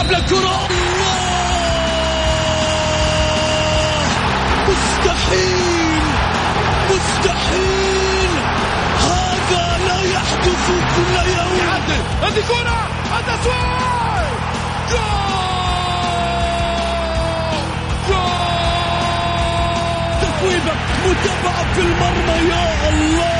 يلعب لكرة مستحيل! مستحيل! هذا لا يحدث كل يوم. هذه كرة! التسويق جول! متابعة في المرمى يا الله!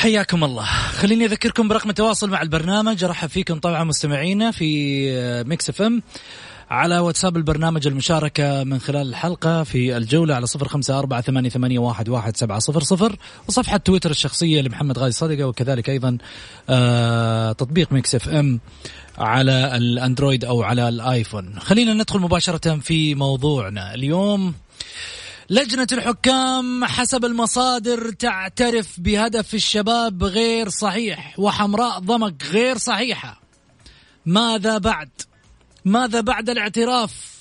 حياكم الله. خليني أذكركم برقم التواصل مع البرنامج. أرحب فيكم طبعا مستمعينا في Mix FM على واتساب البرنامج المشاركة من خلال الحلقة في الجولة على صفر خمسة أربعة ثمانية, ثمانية واحد, واحد سبعة صفر صفر وصفحة تويتر الشخصية لمحمد غازي صدقة وكذلك أيضا آه تطبيق Mix FM على الأندرويد أو على الآيفون. خلينا ندخل مباشرة في موضوعنا. اليوم لجنة الحكام حسب المصادر تعترف بهدف الشباب غير صحيح وحمراء ضمك غير صحيحة. ماذا بعد؟ ماذا بعد الاعتراف؟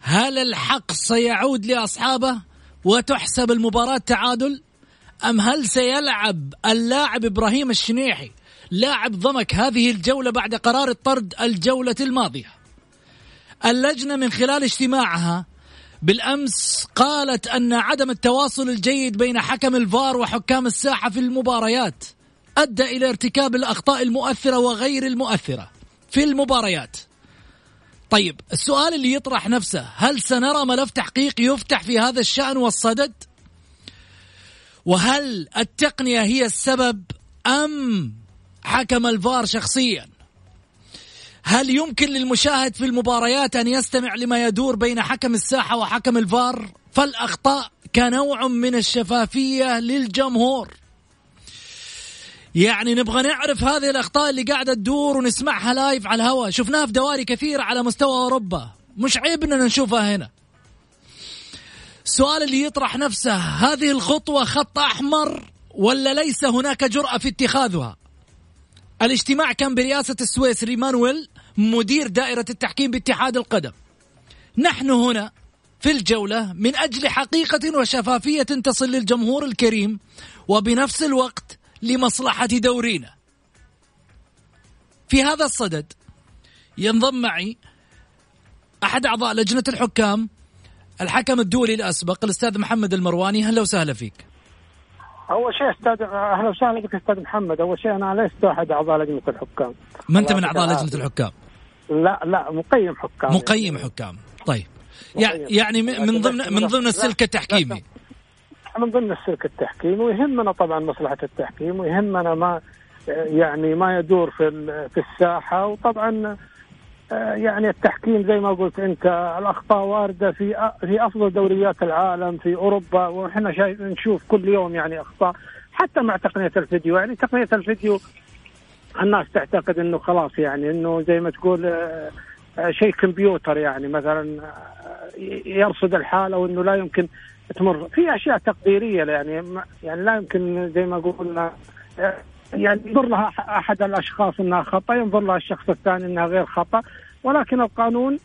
هل الحق سيعود لأصحابه وتحسب المباراة تعادل؟ أم هل سيلعب اللاعب إبراهيم الشنيحي لاعب ضمك هذه الجولة بعد قرار الطرد الجولة الماضية؟ اللجنة من خلال اجتماعها بالأمس قالت أن عدم التواصل الجيد بين حكم الفار وحكام الساحة في المباريات أدى إلى ارتكاب الأخطاء المؤثرة وغير المؤثرة في المباريات. طيب السؤال اللي يطرح نفسه هل سنرى ملف تحقيق يفتح في هذا الشأن والصدد؟ وهل التقنية هي السبب أم حكم الفار شخصيا؟ هل يمكن للمشاهد في المباريات أن يستمع لما يدور بين حكم الساحة وحكم الفار؟ فالأخطاء كنوع من الشفافية للجمهور. يعني نبغى نعرف هذه الأخطاء اللي قاعدة تدور ونسمعها لايف على الهواء. شفناها في دواري كثيرة على مستوى أوروبا. مش عيب أننا نشوفها هنا. السؤال اللي يطرح نفسه هذه الخطوة خط أحمر ولا ليس هناك جرأة في اتخاذها؟ الاجتماع كان برئاسة السويسري مانويل مدير دائرة التحكيم باتحاد القدم. نحن هنا في الجولة من أجل حقيقة وشفافية تصل للجمهور الكريم وبنفس الوقت لمصلحة دورينا. في هذا الصدد ينضم معي أحد أعضاء لجنة الحكام الحكم الدولي الأسبق الأستاذ محمد المرواني. هلا وسهلا فيك. أول شيء أستاذ أهلا وسهلا بك أستاذ محمد. أول شيء أنا لست أحد أعضاء لجنة الحكام. ما أنت من أعضاء لجنة الحكام؟ لا لا مقيم حكام. مقيم حكام. طيب. يعني من ضمن من ضمن السلك التحكيمي من ضمن السلك التحكيمي ويهمنا طبعا مصلحة التحكيم ويهمنا ما يعني ما يدور في في الساحة وطبعا يعني التحكيم زي ما قلت أنت الأخطاء واردة في في أفضل دوريات العالم في أوروبا وإحنا شايف نشوف كل يوم يعني أخطاء حتى مع تقنية الفيديو. يعني تقنية الفيديو الناس تعتقد إنه خلاص يعني إنه زي ما تقول آه، آه، شيء كمبيوتر يعني مثلا آه، يرصد الحاله وانه لا يمكن تمر. في أشياء تقديرية يعني يعني لا يمكن زي ما قلنا يعني ينظر لها أحد الأشخاص إنها خطأ ينظر لها الشخص الثاني إنها غير خطأ. ولكن القانون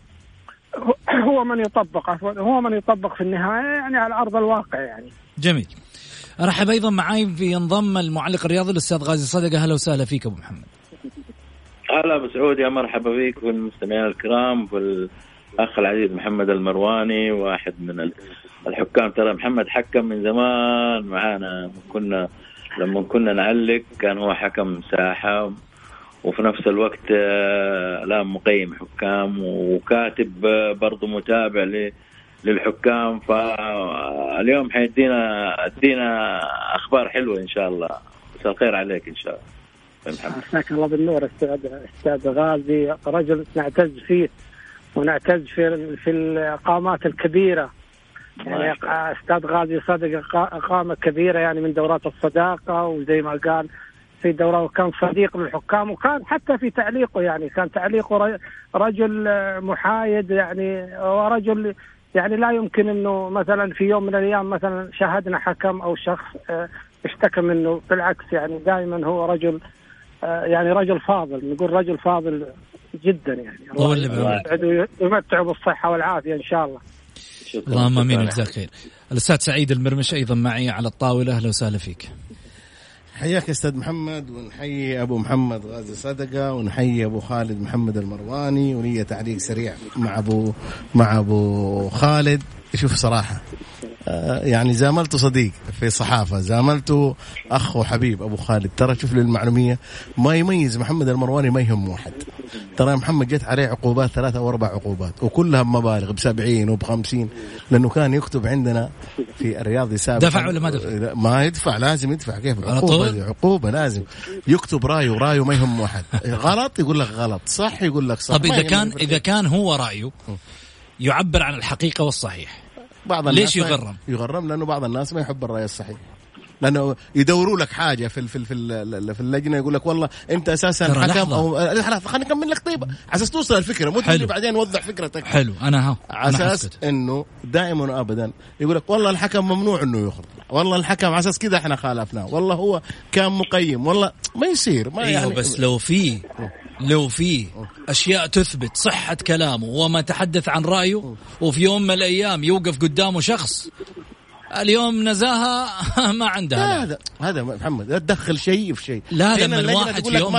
هو من يطبق هو من يطبق في النهاية يعني على أرض الواقع يعني. جميل. ارحب أيضا معي في ينضم المعلق الرياضي الأستاذ غازي صدقة. أهلا وسهلا فيك أبو محمد. هلا ابو سعود يا مرحبا فيك والمستمعين الكرام والأخ العزيز محمد المرواني واحد من الحكام. ترى محمد حكم من زمان معانا. كنا لما كنا نعلق كان هو حكم ساحة وفي نفس الوقت آه، لا مقيم حكام وكاتب آه، برضه متابع للحكام. فاليوم حيدينا أدينا أخبار حلوة إن شاء الله. مساء الخير عليك إن شاء الله. مساك الله بالنور أستاذ أستاذ غازي. رجل نعتز فيه ونعتز في في القامات الكبيرة. يعني أستاذ غازي صدق قامه كبيرة يعني من دورات الصداقة وزي ما قال في دورة وكان صديق للحكام وكان حتى في تعليقه يعني كان تعليقه رجل محايد يعني ورجل يعني لا يمكن إنه مثلا في يوم من الأيام مثلا شاهدنا حكم أو شخص آه، اشتكى منه. بالعكس يعني دائما هو رجل آه، يعني رجل فاضل نقول رجل فاضل جدا يعني. الله اللي ويمتعه بالصحة والعافية إن شاء الله. اللهم آمين جزاك خير. الأستاذ سعيد المرمش أيضا معي على الطاولة. أهلا وسهلا فيك. حياك أستاذ محمد ونحيي أبو محمد غازي صدقة ونحيي أبو خالد محمد المرواني ولي تعليق سريع مع ابو مع أبو خالد. شوف صراحة آه، يعني زاملته صديق في صحافة زاملته أخ وحبيب أبو خالد. ترى شوف للمعلومية ما يميز محمد المرواني ما يهم واحد ترى محمد جت عليه عقوبات ثلاثة أو أربع عقوبات وكلها بمبالغ ب 70 وب 50 لأنه كان يكتب عندنا في الرياضي سابقا. دفع ولا ما دفع؟ ما يدفع لازم يدفع. كيف؟ عقوبة عقوبة لازم. يكتب رأيه رأيه ما يهم واحد غلط يقول لك غلط. صح يقول لك صح. طب إذا كان إذا كان هو رأيه يعبر عن الحقيقة والصحيح. بعض الناس ليش يغرم؟ يغرم لأنه بعض الناس ما يحب الرأي الصحيح. لأنه يدوروا لك حاجة في في في, في اللجنة يقول لك والله أنت أساسا حكم أو خليني اكمل لك. طيب على أساس توصل الفكرة مو تقول بعدين وضح فكرتك. حلو أنا ها على أساس إنه دائما وابدا يقول لك والله الحكم ممنوع إنه يخرج والله الحكم على أساس كذا إحنا خالفناه. والله هو كان مقيم. والله ما يصير ما أيوه يعني بس لو في لو في أشياء تثبت صحة كلامه وما تحدث عن رأيه وفي يوم من الأيام يوقف قدامه شخص اليوم نزاهة ما عندها هذا هذا محمد لا تدخل شيء في شيء. لا لما الواحد في يوم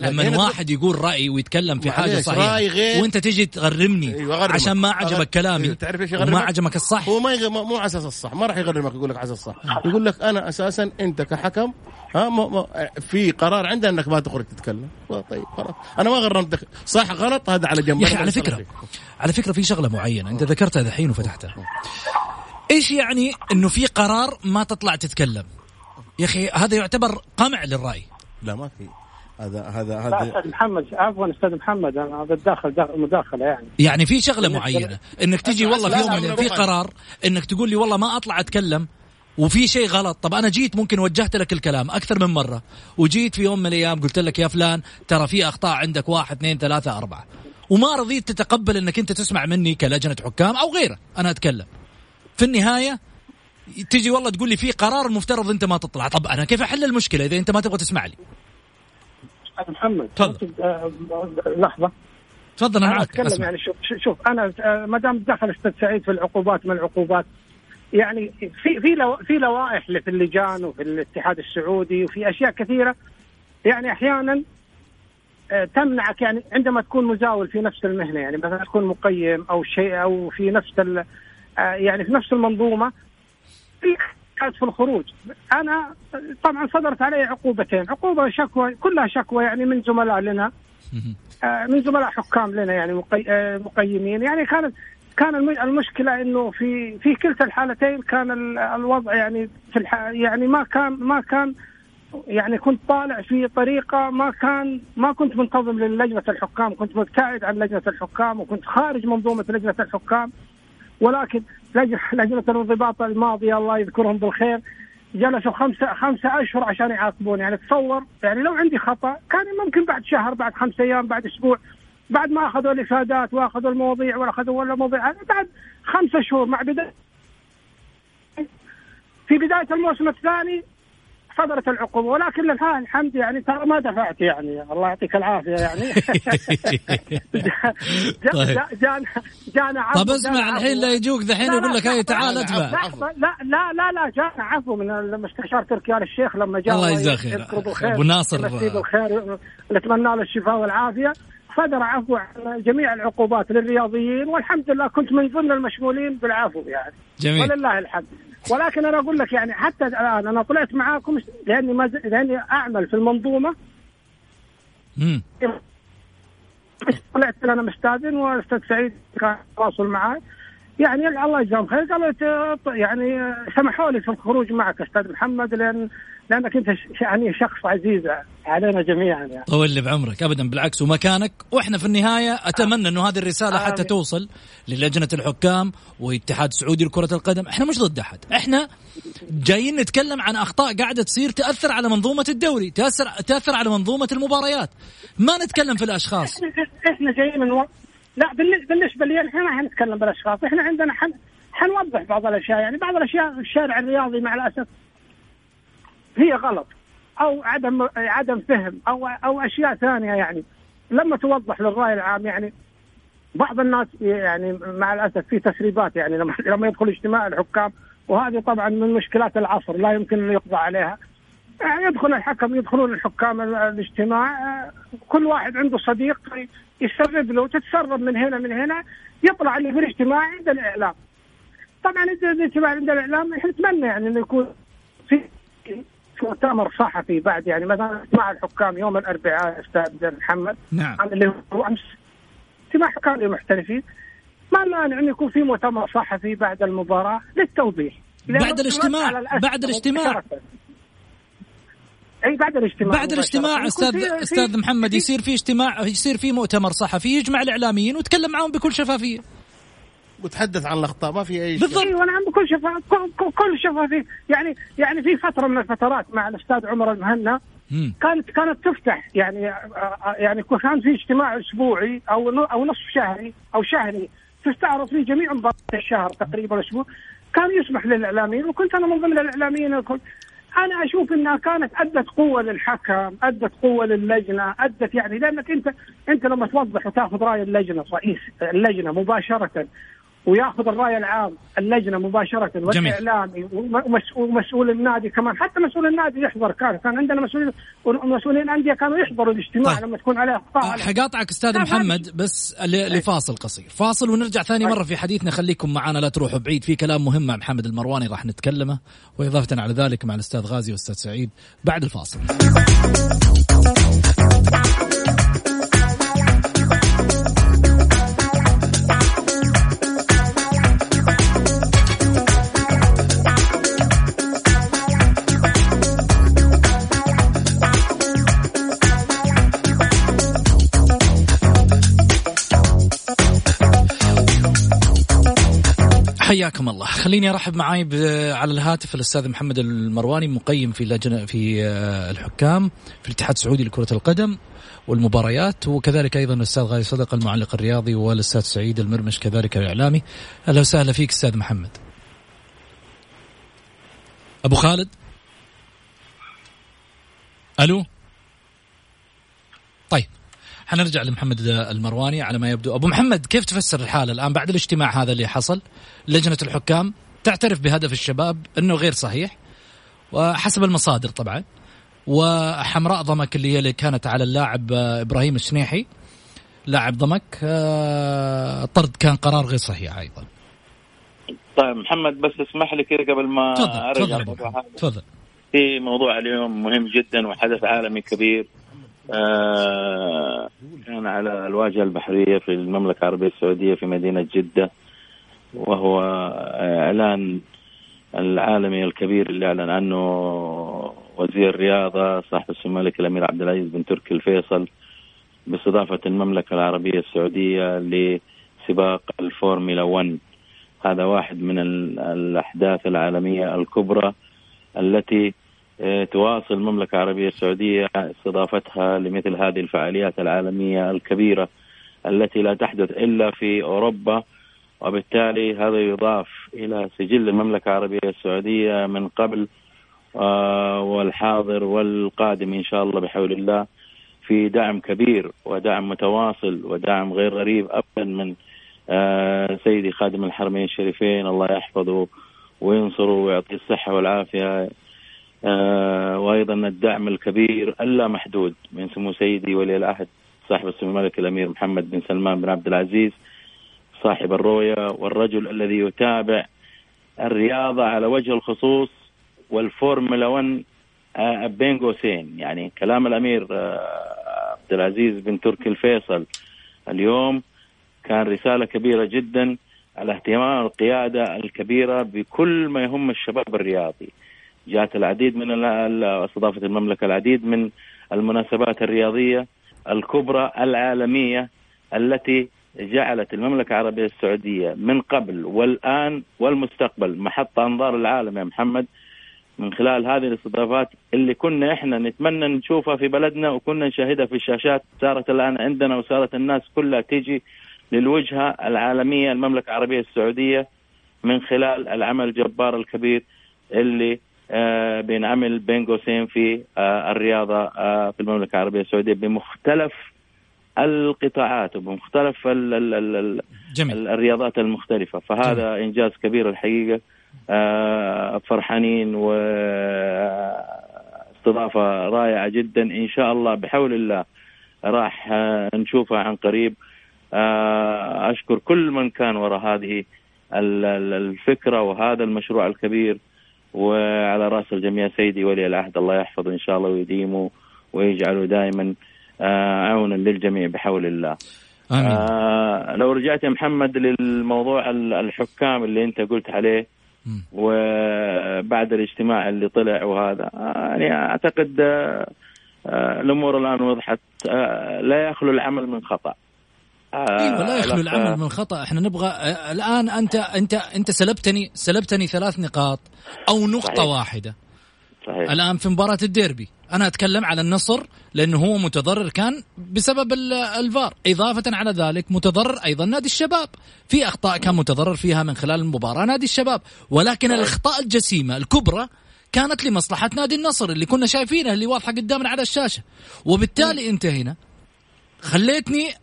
لما الواحد يقول رأي ويتكلم في حاجة صحيحة. وأنت تجي تغرمني أيوة عشان ما عجبك كلامي. أيوة تعرف إيش؟ ما عجبك الصح. هو ما مو على أساس الصح ما راح يغرمك يقول لك على الصح. يقول لك أنا أساسا أنت كحكم ها ما ما في قرار عندنا إنك ما تخرج تتكلم. طيب خلاص. أنا ما غرمتك. صح غلط هذا على جنب. يا أخي على فكرة. على فكرة في شغلة معينة. أنت ذكرتها دحين وفتحتها. إيش يعني إنه في قرار ما تطلع تتكلم؟ يا أخي هذا يعتبر قمع للرأي. لا ما في. هذا هذا هذا أستاذ محمد عفوا أستاذ محمد أنا بتداخل مداخله يعني. يعني في شغلة معينة. إنك تجي والله في يوم في قرار إنك تقول لي والله ما أطلع أتكلم وفي شيء غلط. طب أنا جيت ممكن وجهت لك الكلام أكثر من مرة وجيت في يوم من الأيام قلت لك يا فلان ترى في أخطاء عندك واحد اثنين ثلاثة أربعة. وما رضيت تتقبل إنك أنت تسمع مني كلجنة حكام أو غيره. أنا أتكلم. في النهاية تجي والله تقول لي في قرار المفترض أنت ما تطلع. طب أنا كيف أحل المشكلة إذا أنت ما تبغى تسمع لي؟ محمد تفضل. آه، لحظة. تفضل أنا معك أتكلم يعني شوف شوف أنا آه، ما دام دخل أستاذ سعيد في العقوبات من العقوبات؟ يعني في في لو في لوائح في اللجان وفي الاتحاد السعودي وفي أشياء كثيرة. يعني أحيانا آه، تمنعك يعني عندما تكون مزاول في نفس المهنة يعني مثلا تكون مقيم أو شيء أو في نفس يعني في نفس المنظومة في في الخروج. أنا طبعا صدرت علي عقوبتين. عقوبة شكوى كلها شكوى يعني من زملاء لنا. آه، من زملاء حكام لنا يعني آه، مقيمين. يعني كانت كان المشكلة إنه في في كلتا الحالتين كان الوضع يعني في الح... يعني ما كان ما كان يعني كنت طالع في طريقة ما كان ما كنت منتظم للجنة الحكام. كنت مبتعد عن لجنة الحكام وكنت خارج منظومة لجنة الحكام. ولكن لجنه الانضباط الماضية الله يذكرهم بالخير جلسوا خمسة خمسة أشهر عشان يعاقبوني. يعني تصور يعني لو عندي خطأ كان ممكن بعد شهر بعد خمسة أيام بعد أسبوع بعد ما أخذوا الإفادات وأخذوا المواضيع وأخذوا ولا مواضيع بعد خمسة شهور مع بداية في بداية الموسم الثاني صدرت العقوبة. ولكن لله الحمد يعني ترى ما دفعت يعني. الله يعطيك العافية يعني. طيب. جانا جانا عفو طب اسمع الحين لا يجوك ذحين يقول لك هاي تعال ادفع لا لا لا لا جانا عفو من المستشار تركي آل الشيخ لما جاء الله يجزاه خير. أبو ناصر بالخير نتمنى له الشفاء والعافية. صدر عفو عن جميع العقوبات للرياضيين والحمد لله كنت من ضمن المشمولين بالعفو يعني. جميل. ولله الحمد. ولكن أنا أقول لك يعني حتى الآن أنا طلعت معاكم لأني ما لأني أعمل في المنظومة. امم طلعت أنا مستاذن والاستاذ سعيد كان تواصل معي يعني الله يجزاهم خير قالوا يعني سمحوا لي في الخروج معك أستاذ محمد لأن لأنك أنت يعني شخص عزيز علينا جميعا يعني. طول لي بعمرك ابدا بالعكس ومكانك. وإحنا في النهاية أتمنى إنه هذه الرسالة آمين. حتى توصل للجنة الحكام واتحاد سعودي لكرة القدم. إحنا مش ضد أحد. إحنا جايين نتكلم عن أخطاء قاعدة تصير تأثر على منظومة الدوري تاثر تأثر على منظومة المباريات. ما نتكلم في الأشخاص. إحنا جايين من و... لا بالنسبة لي إحنا ما حنتكلم بالأشخاص. إحنا عندنا حن حنوضح بعض الأشياء. يعني بعض الأشياء الشارع الرياضي مع الأسف هي غلط أو عدم عدم فهم أو أو أشياء ثانية يعني. لما توضح للرأي العام يعني بعض الناس يعني مع الأسف في تسريبات يعني لما لما يدخل اجتماع الحكام وهذه طبعا من مشكلات العصر لا يمكن أن يقضى عليها. يعني يدخل الحكم يدخلون الحكام الاجتماع كل واحد عنده صديق يسرب له تتسرب من هنا من هنا يطلع اللي في الاجتماع عند الإعلام. طبعا الاجتماع عند الإعلام نتمنى يعني إنه يكون مؤتمر صحفي بعد يعني مثلا اجتماع الحكام يوم الأربعاء أستاذ محمد نعم. اللي هو أمس. اجتماع حكام للمحترفين ما مانع انه يكون في مؤتمر صحفي بعد المباراة للتوضيح. بعد الاجتماع بعد الاجتماع. أي بعد الاجتماع بعد الاجتماع أستاذ في أستاذ محمد يصير في اجتماع يصير في مؤتمر صحفي يجمع الإعلاميين ويتكلم معهم بكل شفافية. وتحدث عن الأخطاء ما في أي شيء. بالضبط. أيوه نعم بكل شفاف كل شفافيه يعني يعني في فترة من الفترات مع الأستاذ عمر المهنا كانت كانت تفتح يعني يعني كان في اجتماع أسبوعي أو أو نصف شهري أو شهري تستعرض فيه جميع مباريات الشهر تقريبا أسبوع. كان يسمح للإعلاميين وكنت أنا من ضمن الاعلاميين الكل. أنا أشوف إنها كانت أدت قوة للحكم، أدت قوة للجنة، أدت يعني لأنك انت أنت لما توضح وتأخذ رأي اللجنة رئيس اللجنة مباشرة وياخذ الرأي العام اللجنة مباشرة والاعلامي ومسؤول النادي كمان حتى مسؤول النادي يحضر. كان كان عندنا مسؤولين مسؤولين الأندية كانوا يحضروا الاجتماع طيب. لما تكون عليه أخطاء. حقاطعك أستاذ محمد بس لفاصل قصير. فاصل ونرجع ثاني طيب. مرة في حديثنا. خليكم معنا لا تروحوا بعيد. في كلام مهم مع محمد المرواني راح نتكلمه واضافه على ذلك مع الأستاذ غازي والأستاذ سعيد بعد الفاصل. حياكم الله. خليني أرحب معاي على الهاتف الأستاذ محمد المرواني مقيم في لجنة في آه، الحكام في الاتحاد السعودي لكرة القدم والمباريات وكذلك أيضا الأستاذ غالي صدق المعلق الرياضي والأستاذ سعيد المرمش كذلك الإعلامي. أهلا وسهلا فيك أستاذ محمد. أبو خالد؟ ألو؟ طيب. حنرجع لمحمد المرواني على ما يبدو. أبو محمد كيف تفسر الحالة الآن بعد الاجتماع هذا اللي حصل؟ لجنة الحكام تعترف بهدف الشباب إنه غير صحيح وحسب المصادر طبعا وحمراء ضمك اللي هي اللي كانت على اللاعب إبراهيم السنيحي لاعب ضمك آه، كان قرار غير صحيح أيضا. طيب محمد بس اسمح لي كذا قبل ما أرجع تفضل. في موضوع اليوم مهم جدا وحدث عالمي كبير. كان على الواجهة البحرية في المملكة العربية السعودية في مدينة جدة وهو إعلان العالمي الكبير اللي أعلن عنه وزير الرياضة صاحب السمو الملك الأمير عبد العزيز بن تركي الفيصل باستضافة المملكة العربية السعودية لسباق الفورمولا 1 هذا واحد من الأحداث العالمية الكبرى التي آه، تواصل المملكة العربية السعودية استضافتها لمثل هذه الفعاليات العالمية الكبيرة التي لا تحدث إلا في أوروبا وبالتالي هذا يضاف إلى سجل المملكة العربية السعودية من قبل آه، والحاضر والقادم إن شاء الله بحول الله في دعم كبير ودعم متواصل ودعم غير غريب أبدا من آه، سيدي خادم الحرمين الشريفين الله يحفظه وينصره ويعطيه الصحة والعافية. وأيضا الدعم الكبير اللامحدود من سمو سيدي ولي العهد صاحب السمو الملك الأمير محمد بن سلمان بن عبد العزيز صاحب الرؤيه والرجل الذي يتابع الرياضه على وجه الخصوص والفورمولا 1 آه بين قوسين يعني كلام الأمير آه عبد العزيز بن تركي الفيصل اليوم كان رسالة كبيرة جدا الاهتمام القيادة الكبيرة بكل ما يهم الشباب الرياضي. جاءت العديد من استضافة المملكة العديد من المناسبات الرياضية الكبرى العالمية التي جعلت المملكة العربية السعودية من قبل والآن والمستقبل محط أنظار العالم يا محمد. من خلال هذه الاستضافات اللي كنا إحنا نتمنى نشوفها في بلدنا وكنا نشاهدها في الشاشات صارت الآن عندنا وصارت الناس كلها تيجي للوجهة العالمية المملكة العربية السعودية من خلال العمل الجبار الكبير اللي آه بينعمل بين قوسين في آه الرياضة آه في المملكة العربية السعودية بمختلف القطاعات وبمختلف ال ال ال جميل. الرياضات المختلفة. فهذا جميل. إنجاز كبير الحقيقة. فرحانين واستضافه رائعة جدا. إن شاء الله بحول الله راح نشوفها عن قريب. أشكر كل من كان وراء هذه الفكرة وهذا المشروع الكبير. وعلى رأس الجميع سيدي ولي العهد الله يحفظه إن شاء الله ويديمه ويجعله دائما آه، عونا للجميع بحول الله. آمين. آه لو رجعت يا محمد للموضوع الحكام اللي أنت قلت عليه وبعد الاجتماع اللي طلع وهذا يعني أعتقد الأمور الآن وضحت لا يخلو العمل من خطأ إيوه. لا يخلو العمل من خطأ. إحنا نبغى آه، الآن أنت أنت أنت سلبتني سلبتني ثلاث نقاط أو نقطة صحيح. واحدة. صحيح. الآن في مباراة الديربي أنا أتكلم على النصر لأنه هو متضرر كان بسبب الفار. إضافة على ذلك متضرر أيضا نادي الشباب. في أخطاء كان متضرر فيها من خلال المباراة نادي الشباب. ولكن صحيح. الأخطاء الجسيمة الكبرى كانت لمصلحة نادي النصر اللي كنا شايفينه اللي واضحة قدامنا على الشاشة. وبالتالي انت هنا خليتني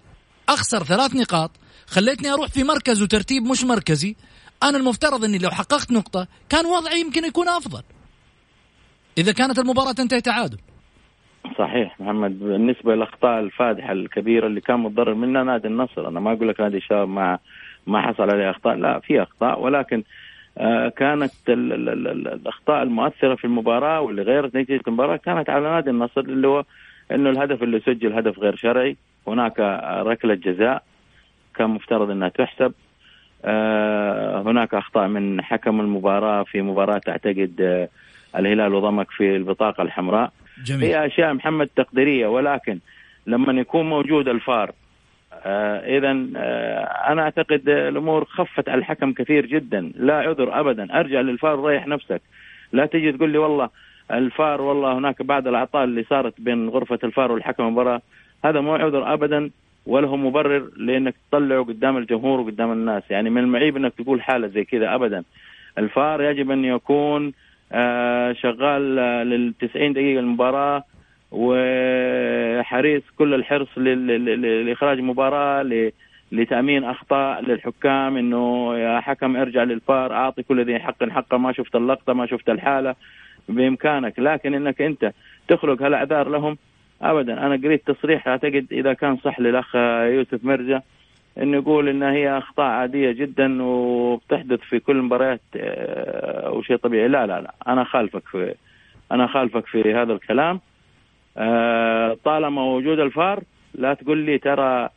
أخسر ثلاث نقاط خليتني أروح في مركز وترتيب مش مركزي. أنا المفترض إني لو حققت نقطة كان وضعي يمكن يكون أفضل. إذا كانت المباراة تنتهي تعادل. صحيح محمد بالنسبة للأخطاء الفادحة الكبيرة اللي كان متضرر منها نادي النصر. أنا ما أقول لك نادي الشباب ما ما حصل عليه أخطاء لا في أخطاء. ولكن آه كانت ال ال ال الأخطاء المؤثرة في المباراة واللي غيرت نتيجة المباراة كانت على نادي النصر اللي هو إنه الهدف اللي سجل هدف غير شرعي هناك ركلة جزاء كان مفترض إنها تحسب. آه، هناك أخطاء من حكم المباراة في مباراة اعتقد آه، الهلال وضمك في البطاقة الحمراء. جميل. هي أشياء محمد تقديرية ولكن لما يكون موجود الفار آه اذا أنا أعتقد الأمور خفت على الحكم كثير جدا لا عذر ابدا. أرجع للفار ريح نفسك. لا تجي تقول لي والله الفار والله هناك بعد الأعطال اللي صارت بين غرفة الفار والحكم المباراه هذا مو عذر ابدا ولا هو مبرر لأنك تطلعه قدام الجمهور وقدام الناس. يعني من المعيب إنك تقول حالة زي كذا ابدا. الفار يجب أن يكون آه شغال لل 90 دقيقة المباراة وحريص كل الحرص لإخراج مباراة لتأمين أخطاء للحكام إنه يا حكم ارجع للفار أعطي كل ذي حق حقه ما شفت اللقطة ما شفت الحالة. بإمكانك لكن إنك أنت تخلق هالأعذار لهم ابدا. أنا قريت تصريح أعتقد إذا كان صح للأخ يوسف مرزا إنه يقول إن هي أخطاء عادية جدا وبتحدث في كل المباريات آه، وشيء طبيعي. لا لا لا. أنا خالفك في أنا خالفك في هذا الكلام. آه، طالما وجود الفار لا تقول لي ترى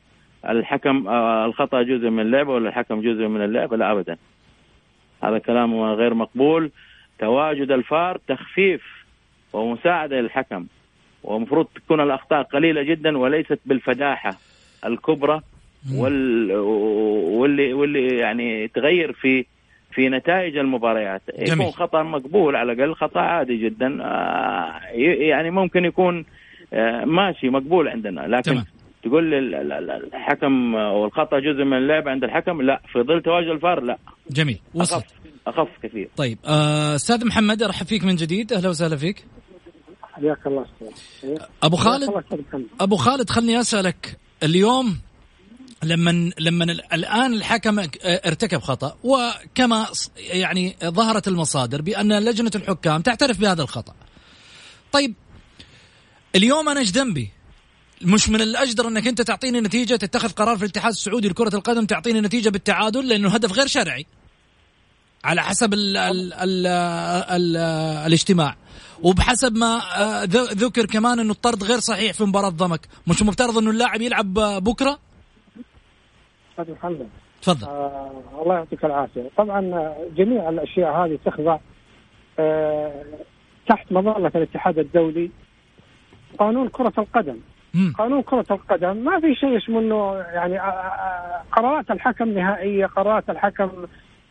الحكم آه، الخطأ جزء من اللعبه ولا الحكم جزء من اللعبه لا ابدا. هذا كلام غير مقبول. تواجد الفار تخفيف ومساعدة للحكم ومفروض تكون الأخطاء قليلة جدا وليست بالفداحه الكبرى وال... واللي واللي يعني تغير في في نتائج المباريات جميل. يكون خطأ مقبول على الأقل خطأ عادي جدا آه، يعني ممكن يكون آه، ماشي مقبول عندنا لكن تمام. تقول الحكم والخطأ جزء من اللعبه عند الحكم؟ لا. في ظل تواجد الفار؟ لا. جميل. وصل. أخف, أخف كثير. طيب آه، أستاذ محمد أرحب فيك من جديد. أهلا وسهلا فيك. حياك الله أبو خالد؟ أبو خالد خلني أسألك. اليوم لما لما الآن الحكم ارتكب خطأ وكما يعني ظهرت المصادر بأن لجنة الحكام تعترف بهذا الخطأ. طيب اليوم أنا إيش ذنبي؟ مش من الأجدر أنك أنت تعطيني نتيجة تتخذ قرار في الاتحاد السعودي لكرة القدم تعطيني نتيجة بالتعادل لأنه هدف غير شرعي. على حسب ال ال ال ال الاجتماع. وبحسب ما آه، ذكر كمان إنه الطرد غير صحيح في مباراة ضمك. مش مفترض إنه اللاعب يلعب بكرة؟ أستاذ محمد. تفضل. آه الله يعطيك العافية. طبعا آه، جميع الأشياء هذه تخضع آه تحت مظلة الاتحاد الدولي. قانون كرة القدم. قانون كرة القدم. ما في شيء اسمه إنه يعني قرارات الحكم نهائية قرارات الحكم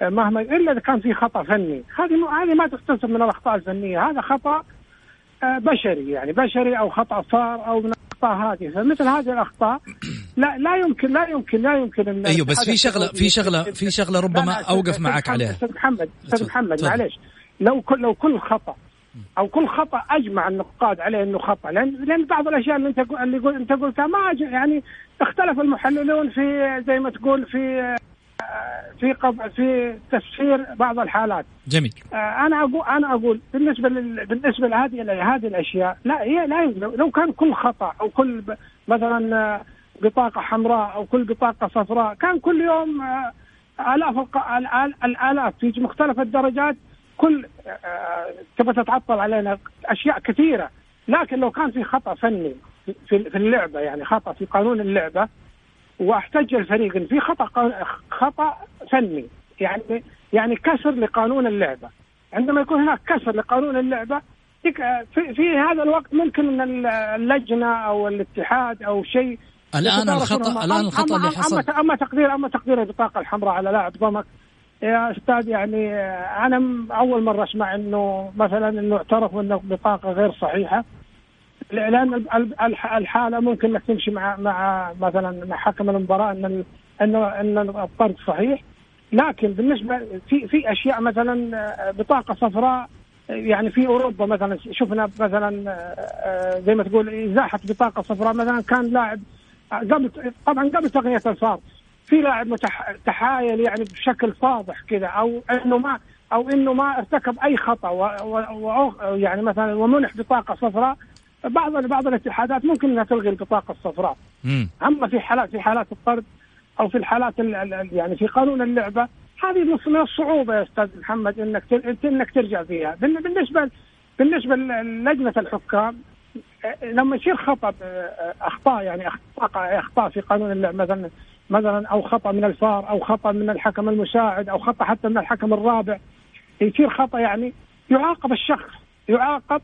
مهما إلا إذا كان في خطأ فني. هذه هذه ما تحتسب من الأخطاء الفنية. هذا خطأ بشري. يعني بشري أو خطأ صار أو من الأخطاء هذه. فمثل هذه الأخطاء لا لا يمكن لا يمكن لا يمكن إن أيوه بس في شغلة في شغلة في شغلة ربما أوقف معك عليها. أستاذ محمد أستاذ محمد. معليش. لو كل لو كل خطأ أو كل خطأ أجمع النقاد عليه إنه خطأ لأن لأن بعض الأشياء اللي أنت اللي أنت قلتها ما يعني اختلف المحللون في زي ما تقول في في. في تفسير بعض الحالات جميل آه، أنا أقول أنا أقول بالنسبة لل... بالنسبة لهذه هذه الأشياء لا هي لا يمكن. لو- كان كل خطأ أو كل. مثلا آه، بطاقة حمراء أو كل بطاقة صفراء كان كل يوم آه، آلاف الق... الآلاف في مختلف الدرجات كل آه، تبغى تتعطل علينا أشياء كثيرة. لكن لو كان في خطأ فني في اللعبة يعني خطأ في قانون اللعبة وأحتج الفريق إن في خطأ خطأ فني يعني يعني كسر لقانون اللعبة. عندما يكون هناك كسر لقانون اللعبة في, في هذا الوقت ممكن إن اللجنة أو الاتحاد أو شيء الآن الخطأ. الآن الخطأ اللي حصل. أما تقدير أما تقدير البطاقة الحمراء على لاعب ضمك يا أستاذ يعني آه، أنا أول مرة أسمع إنه مثلا إنه اعترفوا إنه بطاقة غير صحيحة. لأن ال- ال- الح- الحالة ممكن إنك تمشي مع مع مثلا مع حكم المباراة إن إنه إن الطرد صحيح. لكن بالنسبة في في أشياء مثلا آه، بطاقة صفراء يعني في أوروبا مثلا شفنا مثلا آه، زي ما تقول إزاحة بطاقة صفراء مثلا كان لاعب قبل طبعا قبل تقنية الفار. في لاعب تحايل يعني بشكل فاضح كذا أو إنه ما أو إنه ما ارتكب أي خطأ و و و يعني مثلا ومنح بطاقة صفراء. بعض بعض الاتحادات ممكن إنها تلغي البطاقة الصفراء. مم. أما في حالات في حالات الطرد أو في الحالات ال- ال- يعني في قانون اللعبة هذه من من الصعوبه يا أستاذ محمد إنك إنك ترجع فيها. بال- بالنسبة بالنسبة للجنة الحكام آه، لما يصير خطأ آه، أخطاء يعني أخطاء أخطاء في قانون اللعب مثلا مثلا أو خطأ من الفار أو خطأ من الحكم المساعد أو خطأ حتى من الحكم الرابع. يصير خطأ يعني يعاقب الشخص يعاقب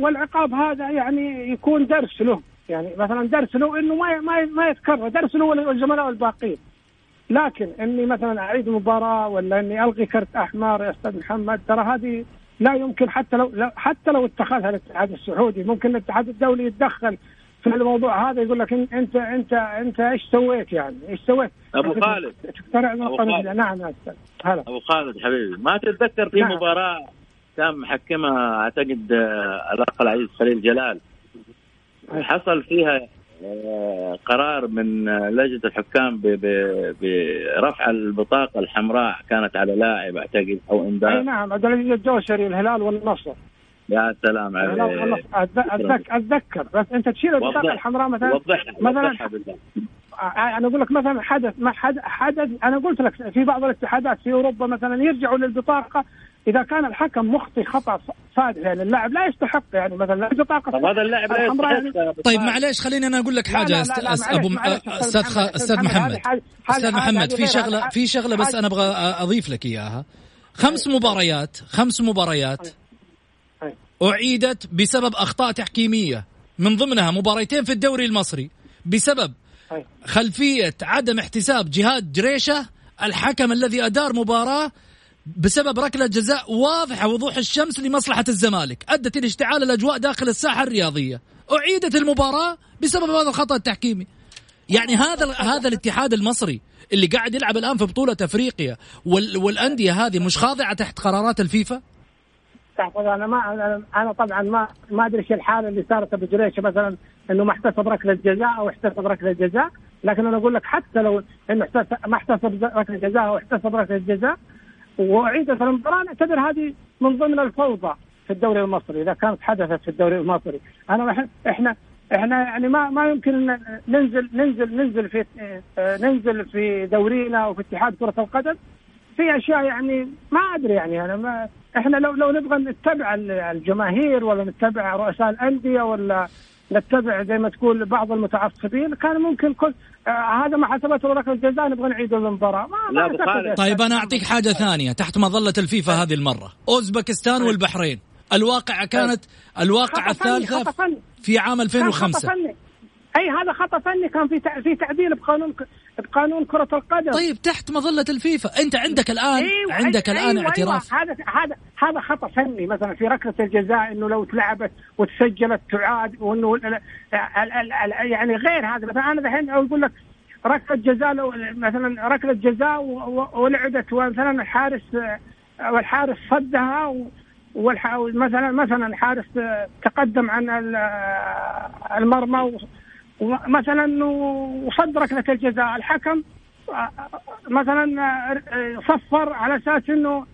والعقاب هذا يعني يكون درس له. يعني مثلا درس له إنه ما ما ما يتكرر درس له والزملاء الباقيين لكن إني مثلا أعيد مباراة ولا إني ألغي كرت أحمر يا أستاذ محمد ترى هذه لا يمكن حتى لو- حتى لو اتخذها الاتحاد السعودي ممكن الاتحاد الدولي يتدخل في الموضوع هذا يقول لك انت انت أنت إيش سويت يعني إيش سويت؟ أنت خالد. خالد. نعم أستاذ هلا أبو خالد حبيبي ما تتذكر في نعم. مباراة كان محكمها أعتقد آه، الأخ العزيز خليل جلال حصل فيها آه، قرار من آه، لجنة الحكام برفع البطاقة الحمراء كانت على لاعب أعتقد أو أي انذار نعم عبد العزيز الدوسري الهلال والنصر يا سلام عليك. والنصر أتذ- أتذك- أتذكر بس أنت تشيل البطاقه. الحمراء مثلا وضحها مثلا وضحها أنا أقول لك مثلا حدث ما حدث, حدث أنا قلت لك في بعض الاتحادات في أوروبا مثلا يرجعوا للبطاقة. إذا كان الحكم مخطي خطأ فادح يعني اللاعب لا يستحق يعني مثلا البطاقه طب هذا اللاعب لا يعني يستحق أبو طيب. معليش خليني أنا أقول لك حاجة لا،. لا، لا، أس- أبو أستاذ أستاذ محمد، أستاذ محمد في شغله في شغلة بس أنا أبغى أضيف لك إياها. خمس مباريات خمس مباريات. أي. أعيدت بسبب أخطاء تحكيمية. من ضمنها مباريتين في الدوري المصري. بسبب أي. خلفية عدم احتساب جهاد جريشة الحكم الذي أدار مباراة بسبب ركلة جزاء واضحة وضوح الشمس لمصلحة الزمالك. أدت إلى اشتعال الأجواء داخل الساحة الرياضية. أعيدت المباراة بسبب هذا الخطأ التحكيمي. يعني هذا هذا الاتحاد المصري اللي قاعد يلعب الآن في بطولة أفريقيا وال والأندية هذه مش خاضعة تحت قرارات الفيفا؟ تحفظ أنا ما أنا طبعا ما ما أدري إيش الحالة اللي صارت أبو جريشه مثلا إنه ما احتسب ركلة جزاء أو احتسب ركلة جزاء. لكن أنا أقول لك حتى لو إنه ما احتسب ركلة جزاء أو احتسب ركلة جزاء واعيدت المباراة نعتبر هذه من ضمن الفوضى في الدوري المصري إذا كانت حدثت في الدوري المصري. أنا إحنا إحنا يعني ما ما يمكن ننزل ننزل ننزل في آه، ننزل في دورينا وفي اتحاد كرة القدم في أشياء يعني ما أدري يعني أنا ما إحنا لو لو نبغى نتبع ال- الجماهير ولا نتبع رؤساء الأندية ولا نتبع زي ما تقول بعض المتعصبين كان ممكن كل آه هذا ما حسبته ركله جزاء نبغى نعيد المباراة. ما لا، ما. يا طيب. أنا أعطيك حاجة ثانية تحت مظلة الفيفا هذه المرة. أوزبكستان والبحرين. الواقعة كانت الواقعة الثالثة. في عام كان خطأ 2005 فني أي هذا خطا فني كان في في تعديل بقانون بقانون كرة القدم. طيب تحت مظلة الفيفا. أنت عندك الان أيوة عندك أيوة الان أيوة اعتراف. هذا هذا هذا خطأ فني. مثلا في ركلة الجزاء إنه لو تلعبت وتسجلت تعاد وإنه يعني غير هذا. مثلا أنا الحين أقول لك ركلة جزاء لو مثلا ركلة جزاء ولعبت ومثلا الحارس والحارس صدها. مثلا مثلا الحارس تقدم عن ال- المرمى ومثلا وصد ركله الجزاء. الحكم مثلا صفر على أساس إنه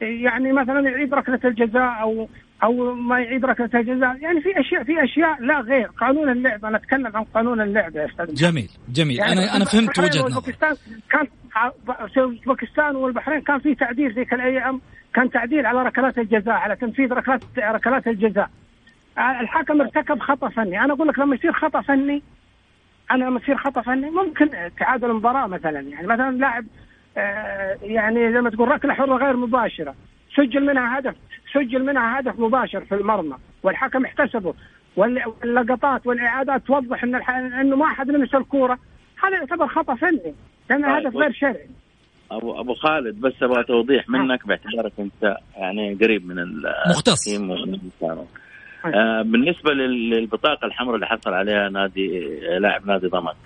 يعني مثلا يعيد ركله الجزاء أو أو ما يعيد ركله الجزاء. يعني في أشياء في أشياء لا غير. قانون اللعب أنا أتكلم عن قانون اللعب يا أستاذ. جميل جميل. يعني أنا أنا فهمت وجهة نظر والباكستان كان باكستان والبحرين كان في تعديل ذيك الأيام كان تعديل على ركلات الجزاء على تنفيذ ركلات ركلات الجزاء. الحكم ارتكب خطأ فني. أنا أقول لك لما يصير خطأ فني أنا لما يصير خطأ فني ممكن تعادل المباراة مثلا. يعني مثلا لاعب آه، يعني زي ما تقول ركلة حرة غير مباشرة. سجل منها هدف سجل منها هدف مباشر في المرمى والحكم احتسبه وال- واللقطات والإعادات توضح إن الح... إنه ما أحد لمس الكورة. هذا يعتبر خطأ فني لأن طيب، هدف غير شرعي. ابو أبو خالد بس أبغى توضيح منك باعتبارك أنت يعني قريب من ال- مختص. القانون. آه بالنسبة لل- للبطاقة الحمراء اللي حصل عليها نادي لاعب نادي ضمك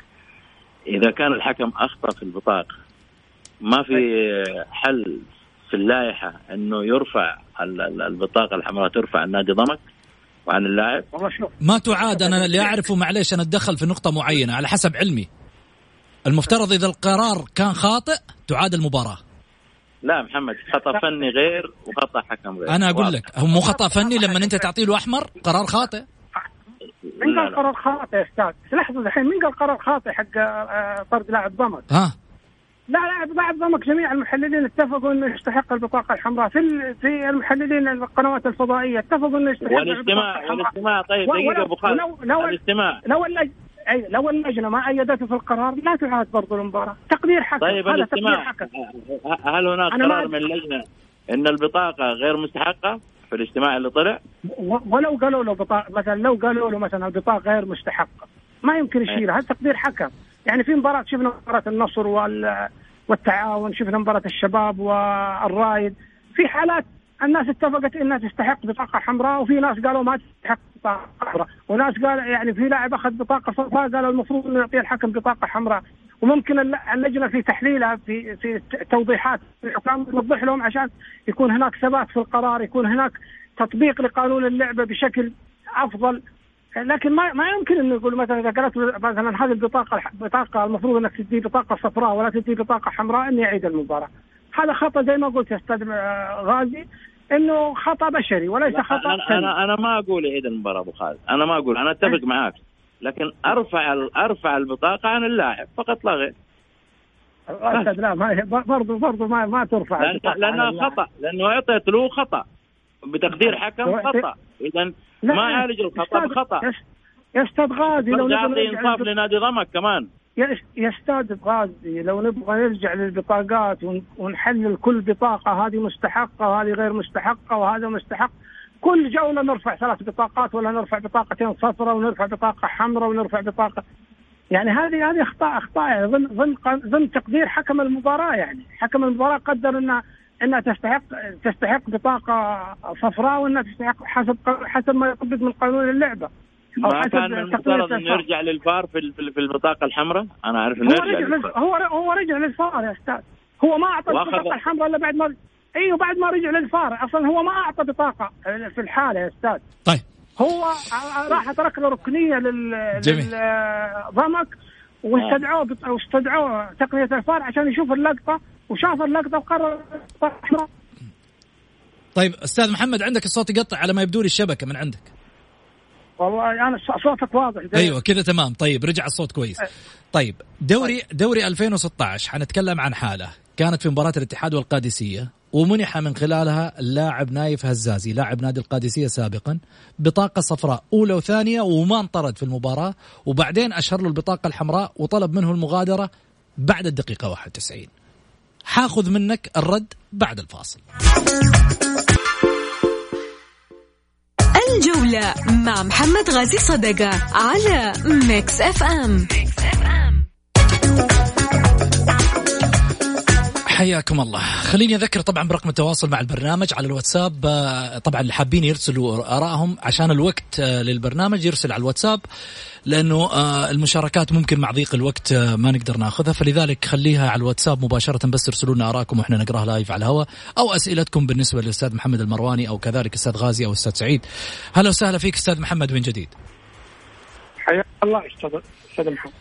إذا كان الحكم أخطأ في البطاقة ما في حل في اللائحة إنه يرفع ال- ال- البطاقة الحمراء ترفع عن نادي ضمك وعن اللاعب؟ والله شوف. ما تعاد أنا اللي أعرفه معليش أنا أتدخل في نقطة معينة على حسب علمي. المفترض إذا القرار كان خاطئ تعاد المباراة. لا محمد خطأ فني غير وخطأ حكم غير أنا أقول. لك هو مو خطأ فني لما أنت تعطي له احمر قرار خاطئ مين لا، قال. قرار خاطئ يا أستاذ؟ لحظة الحين مين قال قرار خاطئ حق آه، طرد لاعب ضمك؟ ها لا لاعب لاعب ضمك جميع المحللين اتفقوا إنه يستحق البطاقة الحمراء في في المحللين القنوات الفضائية اتفقوا إنه يستحق الحمراء. والاستماع طيب دقيقة أبو خالد ولو- لو- الاستماع لو اللج... أي لو اللجنة ما أيدته في القرار لا تعاد برضو المباراة. تقدير حكم طيب هذا تقدير حكم. هل هناك قرار من اللجنة إن البطاقة غير مستحقة في الاجتماع اللي طلع؟ ولو قالوا له بطاقه مثلا لو قالوا له مثلا البطاقة غير مستحقة. ما يمكن يشيلها. هذا تقدير حكم. يعني في مباراة شفنا مباراة النصر وال... والتعاون شفنا مباراة الشباب والرايد في حالات الناس اتفقت إنها تستحق بطاقة حمراء وفي ناس قالوا ما تستحق بطاقة حمراء. وناس قال يعني في لاعب أخذ بطاقة صفراء قالوا المفروض إنه يعطي الحكم بطاقة حمراء. وممكن الل- اللجنة في تحليلها في في توضيحات الحكام توضح لهم عشان يكون هناك ثبات في القرار يكون هناك تطبيق لقانون اللعبة بشكل أفضل. لكن ما ما يمكن إنه يقول مثلا إذا قالت مثلا هذه البطاقة بطاقة المفروض إنك تدي بطاقة صفراء ولا تدي بطاقة حمراء اني اعيد المباراة. هذا خطأ زي ما قلت يا أستاذ آه، غازي إنه خطأ بشري وليس خطأ أنا فني. أنا أنا ما أقول يعيد المباراة أبو خالد. أنا ما أقول أنا أتفق معاك. لكن أرفع أرفع البطاقة عن اللاعب فقط لا غير. أستاذ لا ما برضه برضه ما ما ترفع لأن لأنها. خطأ. لأنه أعطيت له خطأ. بتقدير حكم هو- خطأ. اذا ما عالج الخطأ بخطأ. يا أستاذ غازي لو نرجع انصاف لنادي ضمك كمان. أستاذ غازي لو نبغى نرجع للبطاقات ون- ونحلل كل بطاقة هذه مستحقة وهذه غير مستحقة وهذا مستحق. كل جولة نرفع ثلاث بطاقات ولا نرفع بطاقتين صفراء ونرفع بطاقة حمراء ونرفع بطاقة. يعني هذه هذه اخطاء أخطاء. يعني ضمن ضمن ضمن تقدير حكم المباراة يعني. حكم المباراة قدر انها إنها تستحق تستحق بطاقة صفراء وإنها تستحق حسب حسب ما يطبق من قانون اللعبة. ما كان من المفترض إنه. يرجع للفار في ال- في ال- في البطاقة الحمراء؟ أنا عارف إنه هو رجع هو هو رجع للفار يا أستاذ. هو ما أعطى البطاقة الحمراء إلا بعد ما إيوه بعد ما رجع للفار. أصلا هو ما أعطى بطاقة في الحالة يا أستاذ. طيب. هو راح ترك له ركنية لل. للضمك واستدعوه بط- واستدعوه تقنية الفار عشان يشوف اللقطة وشاف اللقطة وقرر طيب أستاذ محمد عندك الصوت يقطع على ما يبدو لي الشبكة من عندك. والله أنا ص- صوتك واضح زي- أيوه كذا تمام. طيب رجع الصوت كويس. طيب دوري دوري 2016 حنتكلم عن حالة. كانت في مباراة الاتحاد والقادسية ومنح من خلالها اللاعب نايف هزازي لاعب نادي القادسية سابقا بطاقة صفراء أولى وثانية وما انطرد في المباراة وبعدين أشهر له البطاقة الحمراء وطلب منه المغادرة بعد الدقيقة 91 حاخذ منك الرد بعد الفاصل. الجولة مع محمد غازي صدقة على Mix FM حياكم الله. خليني أذكر طبعا برقم التواصل مع البرنامج على الواتساب. آه، طبعا اللي حابين يرسلوا آرائهم عشان الوقت آه، للبرنامج يرسل على الواتساب لأنه آه، المشاركات ممكن مع ضيق الوقت ما نقدر ناخذها. فلذلك خليها على الواتساب مباشرة بس ارسلوا لنا آراءكم وإحنا نقرأها لايف على الهواء أو أسئلتكم بالنسبة للأستاذ محمد المرواني أو كذلك أستاذ غازي أو أستاذ سعيد. هلا وسهلا فيك أستاذ محمد من جديد؟ حياك الله أستاذ محمد.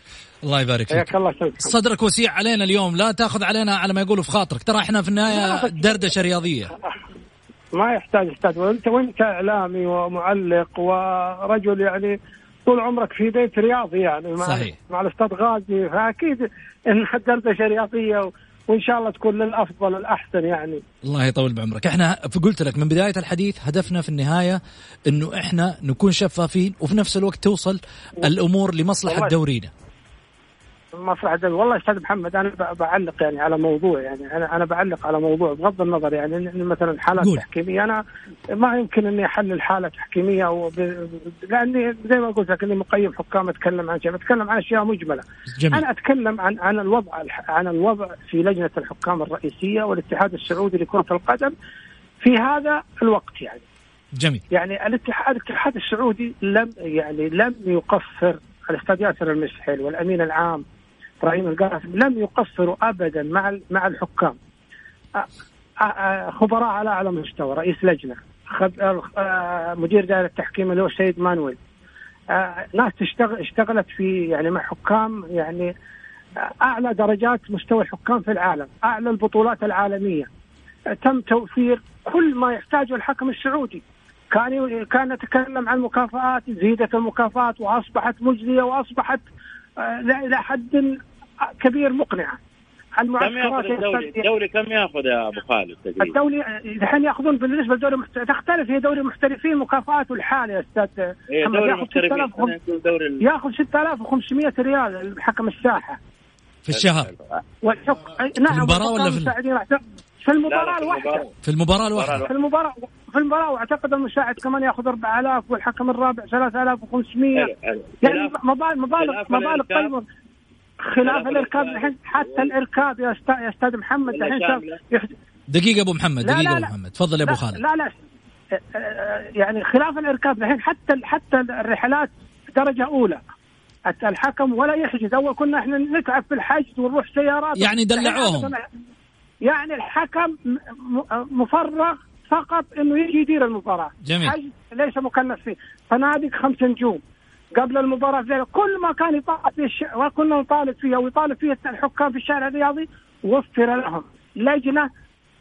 الله يبارك فيك. حياك الله صدرك وسيع علينا اليوم. لا تاخذ علينا على ما يقولوا في خاطرك. ترى إحنا في النهاية دردشة رياضية. ما يحتاج أستاذ. وانت وأنت إعلامي ومعلق ورجل يعني طول عمرك في بيت رياضي يعني مع صحيح. مع الأستاذ غازي. فأكيد إنها دردشة رياضية وإن شاء الله تكون للأفضل الاحسن يعني الله يطول بعمرك إحنا قلت لك من بداية الحديث هدفنا في النهاية إنه إحنا نكون شفافين وفي نفس الوقت توصل الأمور لمصلحة. دورينا مصلحة الدولة. والله أستاذ محمد أنا ب- بعلق يعني على موضوع يعني أنا أنا بعلق على موضوع بغض النظر يعني إن- مثلا حالات قول. تحكيمية أنا ما يمكن إني أحلل حالة تحكيمية وب... لأني زي ما قلت لك إني مقيم حكام أتكلم عن شيء بتكلم عن أشياء مجملة جميل أنا أتكلم عن عن الوضع عن الوضع في لجنة الحكام الرئيسية والاتحاد السعودي لكرة القدم في هذا الوقت يعني جميل يعني الاتحاد الاتحاد السعودي لم يعني لم يقصر الأستاذ ياسر المسحل والأمين العام إبراهيم القاسم لم يقصروا ابدا مع مع الحكام. خبراء على أعلى مستوى رئيس لجنة مدير دائرة التحكيم اللي هو السيد مانويل. ناس تشتغل اشتغلت في يعني مع حكام يعني أعلى درجات مستوى الحكام في العالم أعلى البطولات العالمية. تم توفير كل ما يحتاجه الحكم السعودي. كان كان نتكلم عن مكافآت زيدت المكافآت وأصبحت مجزية وأصبحت إلى حد كبير مقنعه كم المعسكرات يأخذ الدوري؟ كم يأخذ يا أبو خالد تقريبا؟ الدوري الحين يأخذون بالنسبة لدوري محت... تختلف هي دوري المحترفين مكافآته الحالة يا أستاذ. دوري يأخذ المحترفين 6000 خلينا نقول دوري ال- يأخذ 6500 ريال حكم الساحة في الشهر والحكم نعم المباراة ولا في في المباراه لا، في الواحدة المباراة. في المباراة الواحدة في المباراه في المباراة وأعتقد المساعد كمان يأخذ 4000 والحكم الرابع 3500 حلو، حلو. يعني مبالغ مبالغ مبالغ. خلاف الإركاب. الحين حتى الإركاب يا أستاذ يا أستاذ محمد الحين دقيقة أبو محمد لا، دقيقة لا، أبو لا. محمد. تفضل يا أبو خالد. لا لا يعني خلاف الإركاب الحين حتى حتى الرحلات درجة أولى. الحكم ولا يحجز. أول كنا إحنا نتعب في الحجز ونروح سيارات. يعني دلعوهم. يعني الحكم م- م- مفرغ فقط إنه يجي يدير المباراة. جميل. حجز ليس مكلف فيه. فنادق خمس نجوم. قبل المباراة في كل ما كان يطالب فيه الش... وكنا نطالب فيه أو يطالب فيه الحكام في الشارع الرياضي وفر لهم لجنة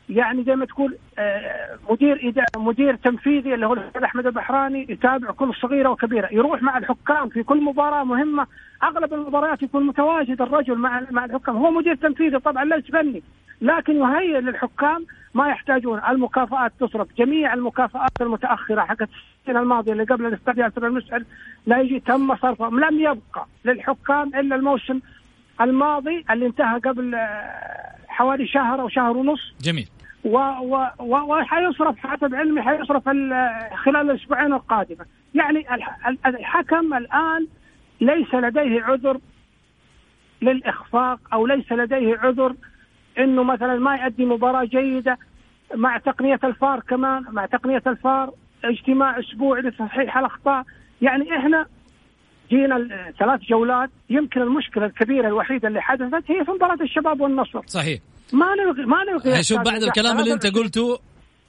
يعني زي ما تقول آه، مدير مدير تنفيذي اللي هو الأستاذ أحمد البحراني يتابع كل صغيرة وكبيرة. يروح مع الحكام في كل مباراة مهمة. أغلب المباريات يكون متواجد الرجل مع مع الحكام. هو مدير تنفيذي طبعا ليس فني. لكن يهيئ للحكام ما يحتاجون. المكافآت تصرف. جميع المكافآت المتأخرة حقت السنة الماضية اللي قبل الاستاذ ياسر المسعد لا يجي تم صرفها. لم يبقى للحكام إلا الموسم الماضي اللي انتهى قبل آه، حوالي شهر أو شهر ونص. جميل. و و و وحيصرف حسب علمي حيصرف ال- خلال الأسبوعين القادمة، يعني الح- ال- الحكم الآن ليس لديه عذر للإخفاق أو ليس لديه عذر إنه مثلا ما يؤدي مباراة جيدة مع تقنية الفار كمان مع تقنية الفار اجتماع أسبوعي لتصحيح الأخطاء، يعني إحنا جينا ثلاث جولات يمكن المشكلة الكبيرة الوحيدة اللي حدثت هي في مباراة الشباب والنصر، صحيح. ما نلغي ما نلغي يعني شوف بعد الكلام اللي أنت قلته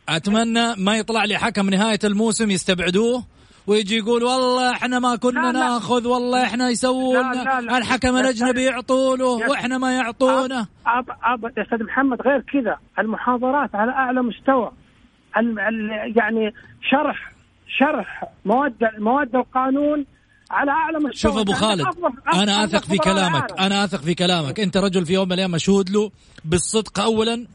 أتمنى ما يطلع لي حكم نهاية الموسم يستبعدوه. ويجي يقول والله إحنا ما كنا لا،. ناخذ والله إحنا يسوون. الحكم الأجنبي يعطونه وإحنا ما يعطونه. أب أب يا أستاذ محمد غير كذا. المحاضرات على أعلى مستوى. ال ال يعني شرح شرح مواد مواد القانون على أعلى مستوى. شوف أبو خالد أنا آثق في كلامك. أنا آثق في كلامك. أنت رجل في يوم من الأيام مشهود له بالصدق اولا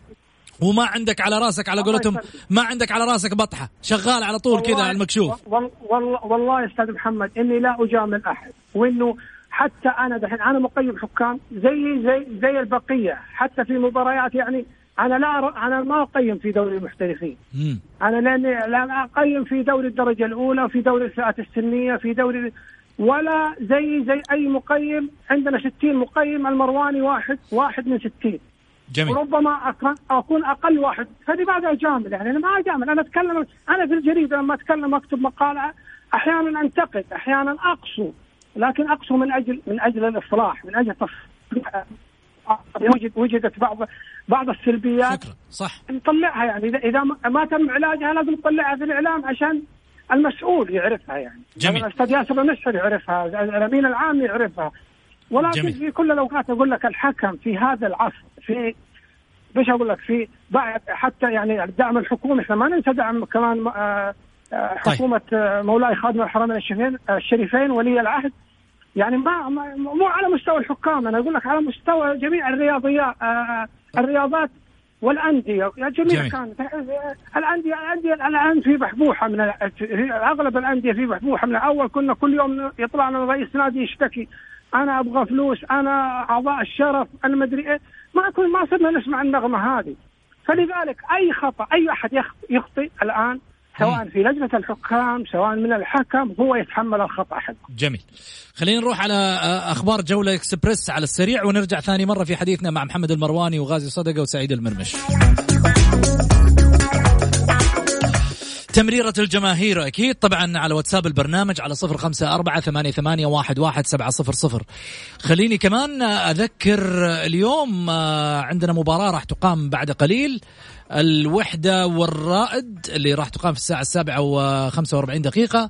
وما عندك على راسك على قولتهم ما عندك على راسك بطحة شغال على طول كذا على المكشوف. والله والله يا أستاذ محمد إني لا أجامل أحد وإنه حتى أنا دحين أنا مقيم حكام زي زي زي البقية حتى في مباريات يعني أنا لا أنا ما أقيم في دوري المحترفين. أنا لأني لا أقيم في دوري الدرجة الأولى في دوري الفئات السنية في دوري ولا زي زي أي مقيم عندنا 60 مقيم المرواني واحد واحد من 60 جميل. وربما أكون أقل واحد. فلماذا اجامل يعني. أنا ما اجامل أنا اتكلم أنا في الجريدة لما أتكلم أكتب مقالة أحيانا أنتقد أحيانا اقسو لكن اقسو من أجل من أجل الإصلاح من أجل وجد وجدت بعض بعض السلبيات شكرا. صح. نطلعها يعني. اذا إذا ما تم علاجها لازم نطلعها في الإعلام عشان المسؤول يعرفها يعني. جميل. الاستاذ ياسر المسحر يعرفها الأمين العام يعرفها. ولكن جميل. في كل الأوقات أقول لك الحكم في هذا العصر في إيش أقول لك في بعد حتى يعني الدعم الحكومي إحنا ما ننسى دعم كمان آه، آه، طيب. حكومة طيب. مولاي خادم الحرمين الشريفين الشريفين ولي العهد يعني ما مو على مستوى الحكام أنا أقول لك على مستوى جميع الرياضيات الرياضات والأندية جميع كانت الانديه الأندية الآن في بحبوحة من أغلب الأندية في بحبوحة من اول كنا كل يوم يطلع لنا رئيس نادي يشتكي أنا أبغى فلوس أنا أعضاء الشرف أنا مدري إيه ما كل ما صرنا نسمع النغمة هذه فلذلك أي خطأ أي أحد يخطئ الآن سواء في لجنة الحكام سواء من الحكم هو يتحمل الخطأ حقه. جميل. خلينا نروح على آه، أخبار جولة إكسبريس على السريع ونرجع ثاني مرة في حديثنا مع محمد المرواني وغازي صدقة وسعيد المرمش. تمريرة الجماهير أكيد. طبعا على واتساب البرنامج على صفر خمسة أربعة ثمانية, ثمانية واحد, واحد سبعة صفر صفر. خليني كمان أذكر اليوم آه، عندنا مباراة راح تقام بعد قليل. الوحدة والرائد اللي راح تقام في الساعة السابعة وخمسة وأربعين دقيقة.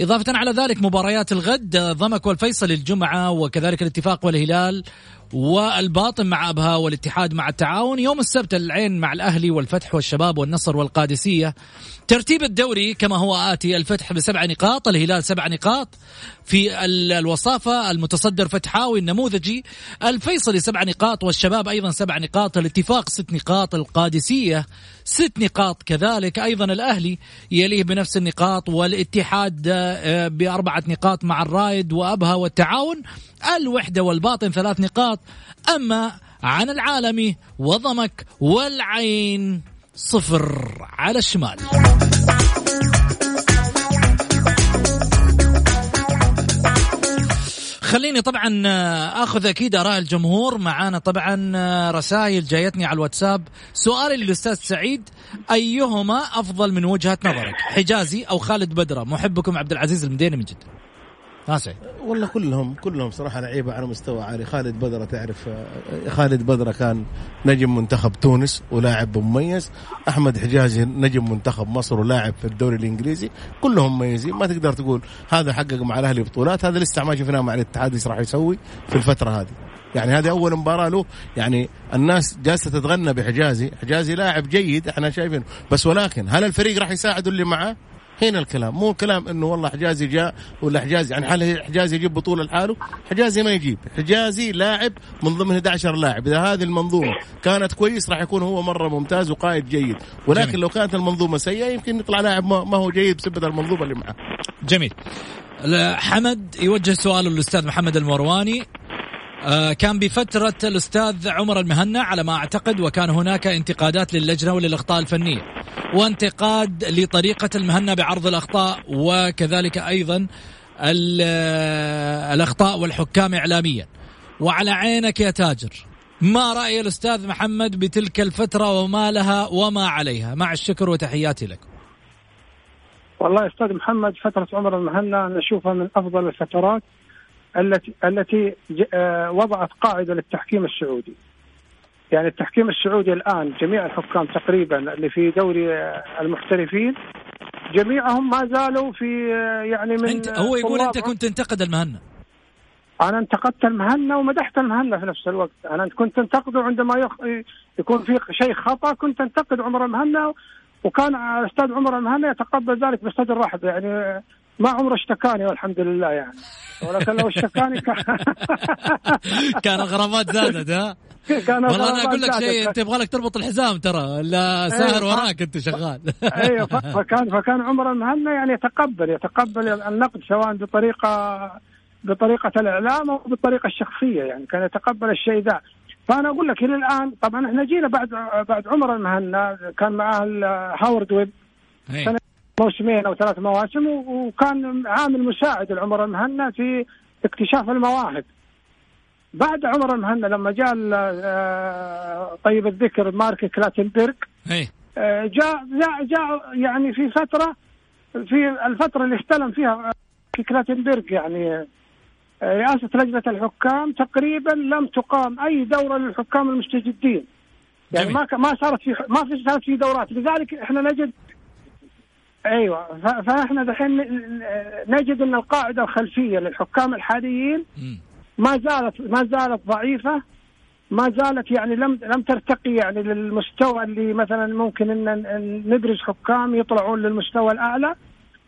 إضافة على ذلك مباريات الغد ضمك والفيصل الجمعة وكذلك الاتفاق والهلال والباطن مع أبها والاتحاد مع التعاون. يوم السبت العين مع الأهلي والفتح والشباب والنصر والقادسية. ترتيب الدوري كما هو آتي الفتح بسبع نقاط الهلال سبع نقاط. في الوصافة المتصدر فتحاوي النموذجي الفيصلي سبع نقاط والشباب أيضا سبع نقاط الاتفاق ست نقاط القادسية ست نقاط كذلك. أيضا الأهلي يليه بنفس النقاط والاتحاد آه، بأربعة نقاط مع الرايد وأبها والتعاون. الوحدة والباطن ثلاث نقاط. أما عن العالمي وضمك والعين. صفر على الشمال. خليني طبعا آه، آخذ أكيد آراء الجمهور. معانا طبعا آه، رسائل جايتني على الواتساب. سؤالي للأستاذ سعيد أيهما أفضل من وجهة نظرك حجازي أو خالد بدرة؟ محبكم عبد العزيز المديني من جدة. ناسي والله كلهم كلهم صراحة لعيبة على مستوى عالي. خالد بدرة تعرف خالد بدرة كان نجم منتخب تونس ولاعب مميز. أحمد حجازي نجم منتخب مصر ولاعب في الدوري الإنجليزي. كلهم مميزين. ما تقدر تقول هذا حقق مع الأهلي بطولات. هذا لسه ما شفناه مع الاتحاد إيش راح يسوي في الفترة هذه. يعني هذه أول مباراة له. يعني الناس جالسة تتغنى بحجازي. حجازي لاعب جيد. إحنا شايفينه. بس ولكن هل الفريق راح يساعده اللي معاه؟ هنا الكلام. مو كلام إنه والله حجازي جاء ولا حجازي يعني هل حجازي يجيب بطولة لحاله حجازي ما يجيب. حجازي لاعب من ضمن 11 لاعب. إذا هذه المنظومة كانت كويس راح يكون هو مرة ممتاز وقائد جيد. ولكن جميل. لو كانت المنظومة سيئة يمكن يطلع لاعب ما هو جيد بسبب المنظومة اللي معه. جميل. حمد يوجه سؤال للأستاذ محمد المرواني. كان بفترة الأستاذ عمر المهنا على ما أعتقد وكان هناك انتقادات للجنة وللأخطاء الفنية وانتقاد لطريقة المهنا بعرض الأخطاء وكذلك أيضا الأخطاء والحكام إعلاميا. وعلى عينك يا تاجر ما رأي الأستاذ محمد بتلك الفترة وما لها وما عليها؟ مع الشكر وتحياتي لكم والله أستاذ محمد فترة عمر المهنا نشوفها من أفضل الفترات. التي التي آه، وضعت قاعدة للتحكيم السعودي. يعني التحكيم السعودي الآن جميع الحكام تقريبا اللي في دوري آه، المحترفين جميعهم ما زالوا في آه، يعني من انت هو يقول أنت كنت تنتقد المهنا أنا انتقدت المهنا ومدحت المهنا في نفس الوقت. أنا كنت انتقده عندما يخ... يكون في شيء خطأ كنت انتقد عمر المهنا وكان الاستاذ عمر المهنا يتقبل ذلك بصدر رحب يعني ما عمره اشتكاني والحمد لله يعني ولكن لو اشتكاني كان كان الغرامات زادت ها كان والله أنا أقول لك شيء. أنت يبغى لك تربط الحزام ترى لا ساهر أيوة. وراك أنت شغال أيوه فكان فكان عمر المهنا يعني يتقبل يتقبل النقد سواء بطريقه بطريقة الإعلام أو بالطريقة الشخصية يعني كان يتقبل الشيء ذا فأنا أقول لك إلى الآن طبعا إحنا جينا بعد بعد عمر المهنا كان معاه هاورد ويب إيه. موسمين أو ثلاث مواسم وكان عامل مساعد لعمر المهنا في اكتشاف المواهب. بعد عمر المهنا لما جاء آه، طيب الذكر مارك كلاتنبرغ إيه. آه، جاء جاء جاء يعني في فترة في الفترة اللي استلم فيها في كلاتنبرغ يعني آه، رئاسة لجنة الحكام تقريبا لم تقام أي دورة للحكام المستجدين. يعني. ما ما صارت في ما في صارت في دورات. لذلك إحنا نجد أيوه فإحنا دحين نجد إن القاعدة الخلفية للحكام الحاليين. ما زالت ما زالت ضعيفة ما زالت يعني لم لم ترتقي يعني للمستوى اللي مثلا ممكن ان إن ندرس حكام يطلعون للمستوى الأعلى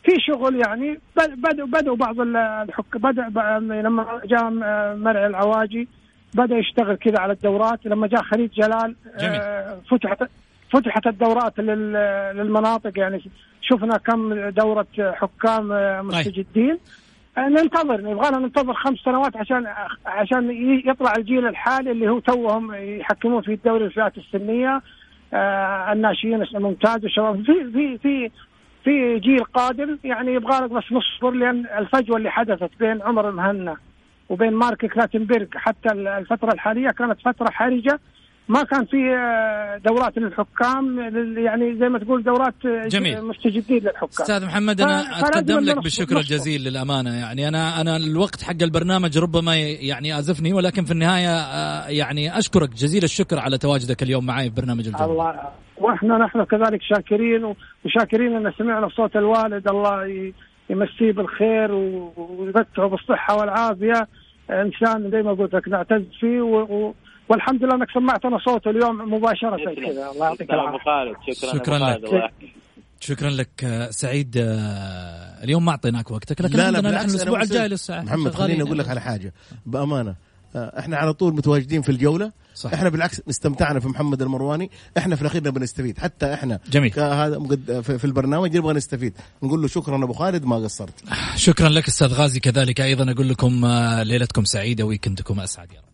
في شغل يعني بدأوا بدأوا بعض ال- الحك بدأ لما جاء مرعي العواجي بدأ يشتغل كذا على الدورات لما جاء خليل جلال جميل. آه، فتحت فتحت الدورات لل- للمناطق يعني شفنا كم دورة حكام آه، مستجدين. آه، ننتظر نبغى ننتظر خمس سنوات عشان عشان يطلع الجيل الحالي اللي هو توهم يحكمون في الدوري الفئات السنية. آه، الناشئين الممتاز والشباب. في في في في جيل قادم يعني يبغى لك بس نصبر لأن الفجوة اللي حدثت بين عمر المهنا وبين مارك كلاتنبرغ حتى الفترة الحالية كانت فترة حرجة. ما كان في آه، دورات للحكام لل- يعني زي ما تقول دورات آه، جميل. مستجدين للحكام. أستاذ محمد أنا اتقدم لك بالشكر. الجزيل للأمانة. يعني أنا أنا الوقت حق البرنامج ربما يعني ازفني ولكن في النهاية آه، يعني أشكرك جزيل الشكر على تواجدك اليوم معي في برنامج الجو الله وإحنا نحن كذلك شاكرين وشاكرين أن سمعنا صوت الوالد. الله يمسيه بالخير ويمتعه بالصحة والعافية. إنسان زي ما قلت لك نعتز فيه و... والحمد لله انك سمعتنا صوته اليوم مباشرة. كذا. الله يعطيك العافية. خالد. شكرا شكراً لك. شكرا لك سعيد. آه، اليوم ما أعطيناك وقتك لكن لا لا عندنا نحن الأسبوع الجاي لسه محمد خليني أقول لك. على حاجة. بأمانة آه، إحنا على طول متواجدين في الجولة. صح. إحنا بالعكس استمتعنا في محمد المرواني. إحنا في الأخير نبغى نستفيد. حتى إحنا جميل. كهذا مقد- في في البرنامج نبغى نستفيد. نقول له شكرا أبو خالد ما قصرت. شكرا لك أستاذ غازي. كذلك أيضا أقول لكم آه، ليلتكم سعيدة ويكندكم أسعد يا رب.